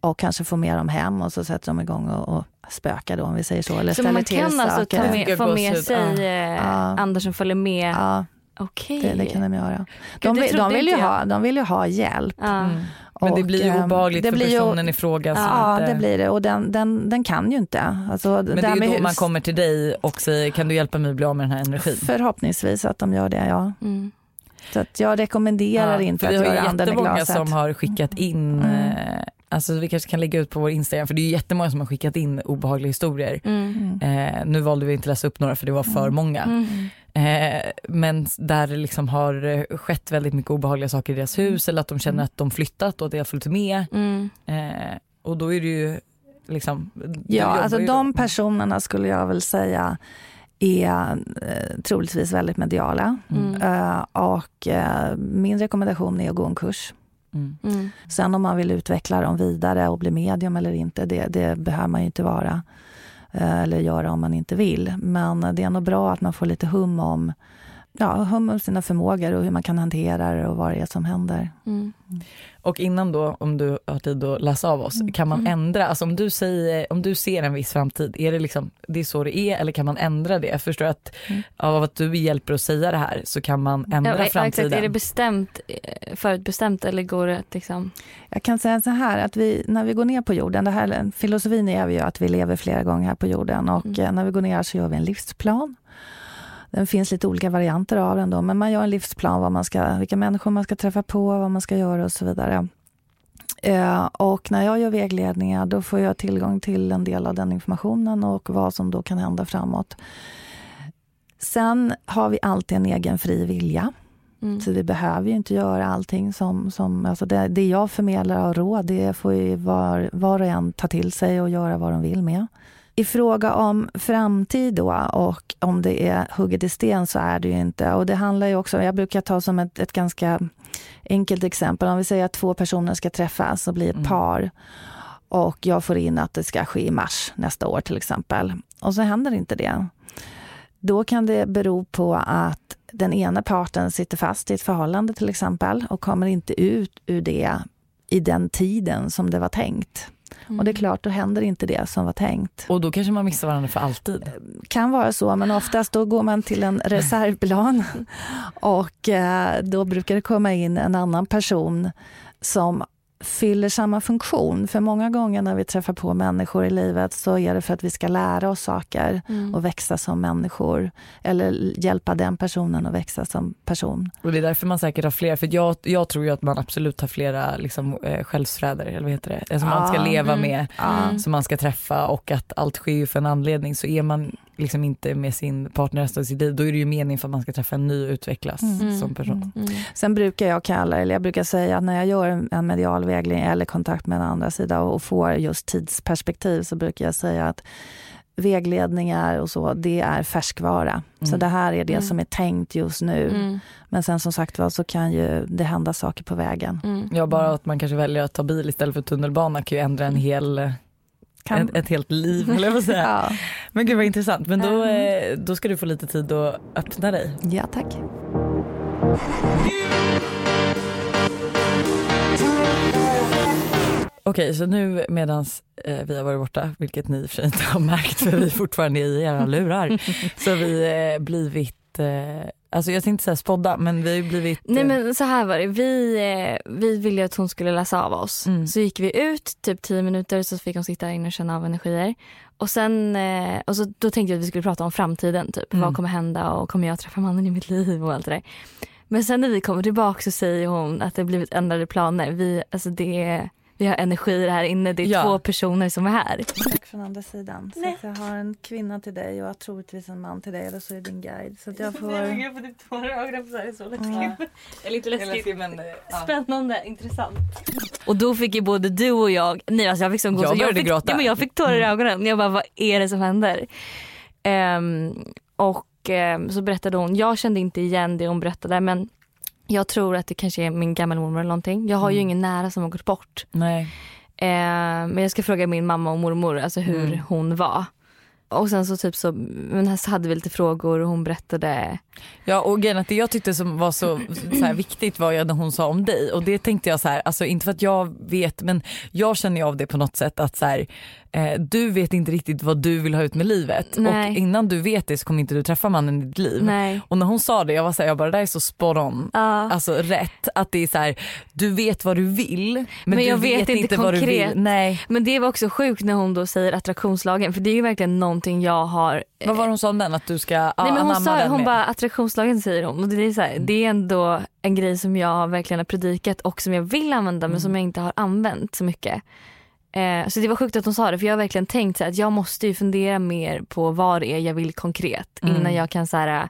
och kanske får med dem hem och så sätter de igång och, och spökar då om vi säger så. Eller så man till kan alltså med, få med sig ja. eh, Ja. följer med? Ja, Okej. det, det kan de göra. Gud, De, de, trodde vill ju jag. ha, de vill ju ha hjälp. Ja. Mm. Men det blir ju ehm, obehagligt det för blir ju- personen i fråga. Ja, inte... det blir det. Och den, den, den kan ju inte. Alltså, Men det är ju då hus. man kommer till dig och säger kan du hjälpa mig att bli av med den här energin? Förhoppningsvis att de gör det, ja. Mm. Så att jag rekommenderar Ja, inte att vi har göra anden i jättemånga glaset. som har skickat in, Mm. eh, alltså vi kanske kan lägga ut på vår Instagram för det är ju jättemånga som har skickat in obehagliga historier. Mm. Mm. Eh, nu valde vi inte läsa upp några för det var för Mm. många. Mm. Eh, men där det liksom har eh, skett väldigt mycket obehagliga saker i deras hus eller att de känner Mm. att de flyttat och att det har följt med. Mm. Eh, och då är det ju liksom... Ja, alltså de då. personerna skulle jag väl säga är eh, troligtvis väldigt mediala. Mm. Eh, och eh, min rekommendation är att gå en kurs. Mm. Mm. Sen om man vill utveckla dem vidare och bli medium eller inte, det, det behöver man ju inte vara. Eh, eller göra om man inte vill. Men det är nog bra att man får lite hum om, ja, hum om sina förmågor och hur man kan hantera det och vad det är som händer. Mm. Och innan då, om du har tid att läsa av oss, kan man Mm. ändra, alltså om du, säger, om du ser en viss framtid, är det liksom, det är så det är eller kan man ändra det? Jag förstår att Mm. av att du hjälper att säga det här så kan man ändra Ja, exakt. framtiden. Är det bestämt, eh, förutbestämt eller går det att liksom... Jag kan säga så här att vi, när vi går ner på jorden, det här, filosofin är ju att vi lever flera gånger här på jorden och Mm. när vi går ner så gör vi en livsplan. Det finns lite olika varianter av den då, men man gör en livsplan, vad man ska, vilka människor man ska träffa på, vad man ska göra och så vidare. Eh, och när jag gör vägledningar då får jag tillgång till en del av den informationen och vad som då kan hända framåt. Sen har vi alltid en egen fri vilja. Mm. Så vi behöver ju inte göra allting som... som alltså det, det jag förmedlar av råd, det får ju var, var och en ta till sig och göra vad de vill med. I fråga om framtid då och om det är hugget i sten så är det ju inte. Och det handlar ju också, jag brukar ta som ett, ett ganska enkelt exempel. Om vi säger att två personer ska träffas och bli ett Mm. par. Och jag får in att det ska ske i mars nästa år till exempel. Och så händer inte det. Då kan det bero på att den ena parten sitter fast i ett förhållande till exempel och kommer inte ut ur det i den tiden som det var tänkt. Och det är klart, då händer inte det som var tänkt. Och då kanske man missar varandra för alltid. Kan vara så, men oftast då går man till en reservplan och eh, då brukar det komma in en annan person som fyller samma funktion. För många gånger när vi träffar på människor i livet så är det för att vi ska lära oss saker Mm. och växa som människor. Eller hjälpa den personen att växa som person. Och det är därför man säkert har fler, för jag, jag tror ju att man absolut har flera liksom, eh, själsfräder, eller vad heter det, som man ska Ja. leva Mm. med, Mm. som man ska träffa och att allt sker ju för en anledning. Så är man liksom inte med sin partner resten av sitt liv, då är det ju meningen för att man ska träffa en ny och utvecklas Mm. som person. Mm. Sen brukar jag kalla, eller jag brukar säga att när jag gör en medial vägledning eller kontakt med en andra sida och får just tidsperspektiv så brukar jag säga att vägledningar och så, det är färskvara. Så Mm. det här är det Mm. som är tänkt just nu. Mm. Men sen som sagt var så kan ju det hända saker på vägen. Mm. Ja, bara att man kanske väljer att ta bil istället för tunnelbana kan ju ändra en hel, Mm. Kan, ett, ett helt liv, eller vad säga. ja. Men gud vad intressant, men då, eh, då ska du få lite tid att öppna dig. ja, tack. Okej så nu medan eh, vi har varit borta, vilket ni i och för sig inte har märkt för vi är fortfarande i era lurar, så har vi eh, blivit, eh, alltså jag tänkte säga spodda men vi har ju blivit Nej eh, men så här var det, vi, eh, vi ville att hon skulle läsa av oss. Mm. Så gick vi ut typ 10 minuter så fick hon sitta där inne och känna av energier. Och sen, eh, och så, då tänkte jag att vi skulle prata om framtiden. Typ. Mm. Vad kommer hända och kommer jag träffa mannen i mitt liv och allt det där. Men sen när vi kommer tillbaka så säger hon att det har blivit ändrade planer. Vi, alltså det är, vi har energier här inne, det är Ja. två personer som är här. Tack från andra sidan. Så jag har en kvinna till dig och troligtvis en man till dig eller så är det din guide. Så att jag får... Jag får typ tårar i ögonen för det här är så läskigt. Eller inte läskigt. men, eh, ja. Spännande, intressant. Och då fick ju både du och jag, nej alltså jag fick sån Jag gåshud. började fick, gråta. Ja, men jag fick tårar i Mm. ögonen. Jag bara vad är det som händer? Ehm, och ehm, så berättade hon, jag kände inte igen det hon berättade men jag tror att det kanske är min gammelmormor eller någonting. Jag har ju Mm. ingen nära som har gått bort. Ehm, men jag ska fråga min mamma och mormor alltså hur Mm. hon var. Och sen så typ så, men så hade vi lite frågor och hon berättade Ja och grejen att det jag tyckte som var så, så här, viktigt var ju när hon sa om dig och det tänkte jag så här, alltså inte för att jag vet men jag känner ju av det på något sätt att så här, eh, du vet inte riktigt vad du vill ha ut med livet Nej. och innan du vet det så kommer inte du träffa mannen i ditt liv. nej. Och när hon sa det jag var så här, jag bara det där är så spot on. Ja. Alltså rätt, att det är så här, du vet vad du vill men, Men du jag vet inte vad du konkret. vill. Nej. Men det var också sjukt när hon då säger attraktionslagen för det är ju verkligen någonting jag har Vad var det hon sa om den? Att du ska Nej men hon anamma sa den hon mer? bara attraktionslagen säger hon och det är, så här, det är ändå en grej som jag verkligen har predikat och som jag vill använda men som jag inte har använt så mycket. Eh, så det var sjukt att hon sa det för jag har verkligen tänkt så här, att jag måste ju fundera mer på vad det är jag vill konkret Mm. innan jag kan så här,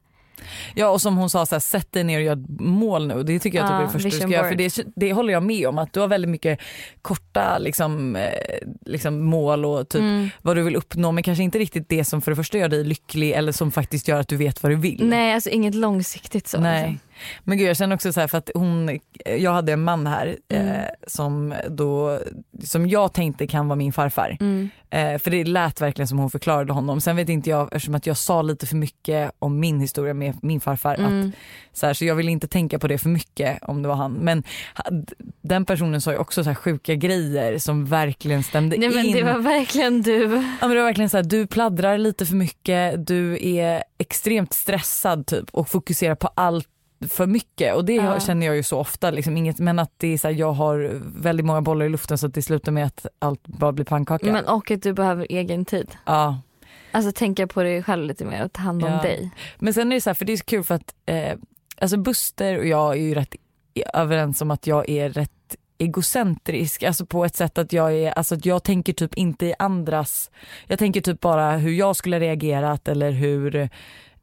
Ja och som hon sa, så här, sätt dig ner och gör ett mål nu. Det tycker jag typ Ja, är det första du ska göra. För det, det håller jag med om att du har väldigt mycket korta liksom, eh, liksom mål och typ mm. vad du vill uppnå men kanske inte riktigt det som för det första gör dig lycklig eller som faktiskt gör att du vet vad du vill. nej alltså inget långsiktigt så. Nej. Liksom. Men gud jag känner också så här för att hon, jag hade en man här Mm. eh, som då, som jag tänkte kan vara min farfar. Mm. Eh, för det lät verkligen som hon förklarade honom. Sen vet inte jag, eftersom att jag sa lite för mycket om min historia med min farfar, att, Mm. så, här, så jag vill inte tänka på det för mycket om det var han. Men den personen sa ju också så här sjuka grejer som verkligen stämde Nej men in. det var verkligen du. Ja, men det var verkligen så här, du pladdrar lite för mycket, du är extremt stressad typ och fokuserar på allt för mycket och det Ja. känner jag ju så ofta liksom, inget, men att det är så här, jag har väldigt många bollar i luften så att det slutar med att allt bara blir pannkaka. Men, och att du behöver egen tid. ja. Alltså tänka på dig själv lite mer och ta hand om Ja. dig. Men sen är det så här, för det är så kul för att eh, alltså Buster och jag är ju rätt överens om att jag är rätt egocentrisk, alltså på ett sätt att jag är, alltså att jag tänker typ inte i andras, jag tänker typ bara hur jag skulle reagerat eller hur,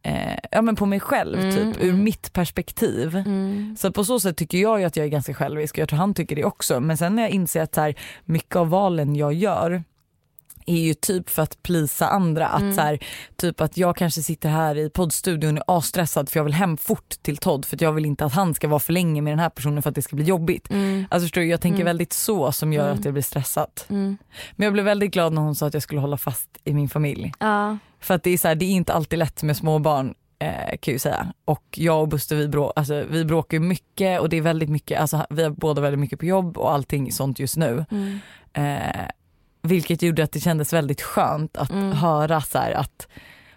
eh, ja men på mig själv Mm, typ, ur mm. mitt perspektiv. Mm. Så på så sätt tycker jag att jag är ganska självisk och jag tror han tycker det också. Men sen när jag inser att så här, mycket av valen jag gör är ju typ för att plisa andra. Att Mm. så här, typ att jag kanske sitter här i poddstudion och är asstressad för jag vill hem fort till Todd för att jag vill inte att han ska vara för länge med den här personen för att det ska bli jobbigt. Mm. Alltså förstår du, jag tänker Mm. väldigt så som gör Mm. att jag blir stressad. Mm. Men jag blev väldigt glad när hon sa att jag skulle hålla fast i min familj. Ja. För att det är så här, det är inte alltid lätt med små barn eh, kan jag säga. Och jag och Buster vi, brå, alltså, vi bråkar mycket och det är väldigt mycket, alltså, vi har båda väldigt mycket på jobb och allting sånt just nu. Mm. Eh, vilket gjorde att det kändes väldigt skönt att Mm. höra så här, att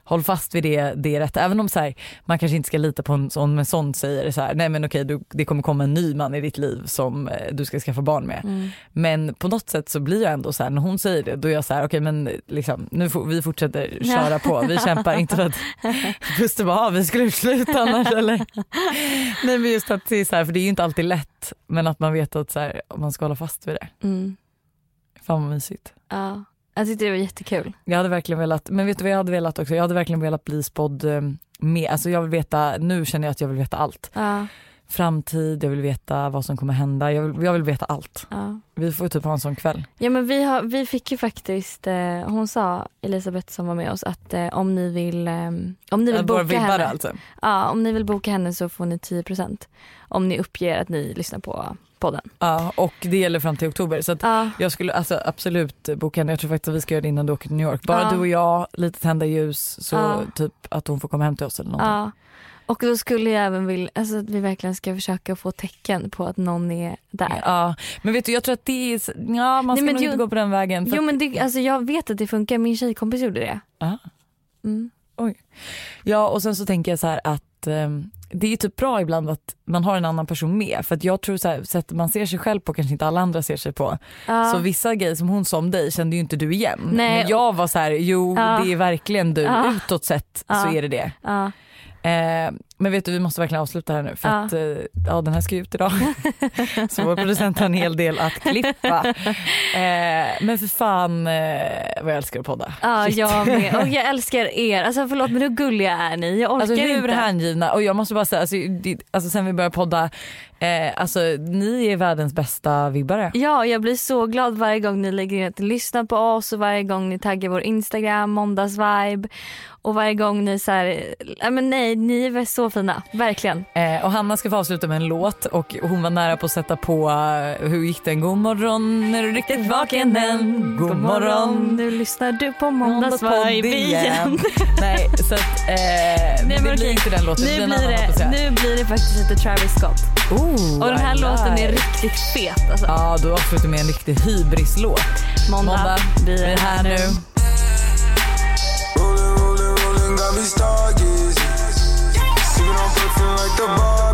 håll fast vid det, det är rätt. Även om så här, man kanske inte ska lita på en sån, men sån säger så här, nej men okej du, det kommer komma en ny man i ditt liv som eh, du ska skaffa barn med. Mm. Men på något sätt så blir jag ändå så här, när hon säger det, då är jag så här, okej men liksom, nu får, vi fortsätter köra på, vi kämpar inte för att Buster bara, ah, vi skulle sluta annars eller? Nej men just att det är så här, för det är ju inte alltid lätt, men att man vet att så här, man ska hålla fast vid det. Mm. Fan vad mysigt. Ja. Jag tyckte det var jättekul. Jag hade verkligen velat, men vet du vad jag hade velat också? Jag hade verkligen velat bli spådd eh, med, alltså jag vill veta, nu känner jag att jag vill veta allt. Ja. Framtid, jag vill veta vad som kommer hända, jag vill, jag vill veta allt. Ja. Vi får typ ha en sån kväll. Ja men vi, har, vi fick ju faktiskt, eh, hon sa, Elisabeth som var med oss, att eh, om ni vill, eh, om ni vill boka henne, alltså. ja, om ni vill boka henne så får ni 10% om ni uppger att ni lyssnar på podden. Ja, och det gäller fram till oktober. Så Ja, jag skulle alltså absolut boka henne. Jag tror faktiskt att vi ska göra det innan du åker till New York. Bara Ja. du och jag, lite tända ljus så typ att hon får komma hem till oss eller någonting. Och då skulle jag även vilja alltså, att vi verkligen ska försöka få tecken på att någon är där. Ja, men vet du jag tror att det är, ja man ska Nej, nog jo- inte gå på den vägen. Jo att- men det, alltså, jag vet att det funkar, min tjejkompis gjorde det. Ja. Mm. Ja och sen så tänker jag så här att ehm, det är typ bra ibland att man har en annan person med för att jag tror så här, sättet man ser sig själv på kanske inte alla andra ser sig på. Ja. Så vissa grejer som hon sa om dig kände ju inte du igen. Nej. Men jag var så här, jo Ja. det är verkligen du, Ja. utåt sett så är det det. Eh, men vet du vi måste verkligen avsluta här nu för Ja. att eh, ja, den här ska ut idag. så vår producent har en hel del att klippa. Eh, men för fan eh, vad jag älskar att podda. Ja, Shit. jag med. Och jag älskar er. Alltså förlåt men hur gulliga är ni? Jag orkar Alltså hur inte. hängivna och jag måste bara säga, alltså, det, alltså sen vi började podda, eh, alltså ni är världens bästa vibbare. Ja, jag blir så glad varje gång ni lägger in att ni lyssnar på oss och varje gång ni taggar vår Instagram, måndagsvibe och varje gång ni så här, ja men nej, ni är så fina, verkligen. Eh, och Hanna ska få avsluta med en låt och hon var nära på att sätta på eh, Hur gick den? God morgon, är du riktigt vaken än? God morgon. nu lyssnar du på måndagsvibe igen. Nej, så att, eh, men det men blir okej. inte den låten. Nu det blir, det, nu blir det faktiskt lite Travis Scott. Oh, Och den här I låten är like. riktigt fet alltså. Ja, då avslutar vi med en riktig hybrislåt. Måndag, Måndag, vi är här nu. nu. I be stargazing. Sleeping on perfume like the bar.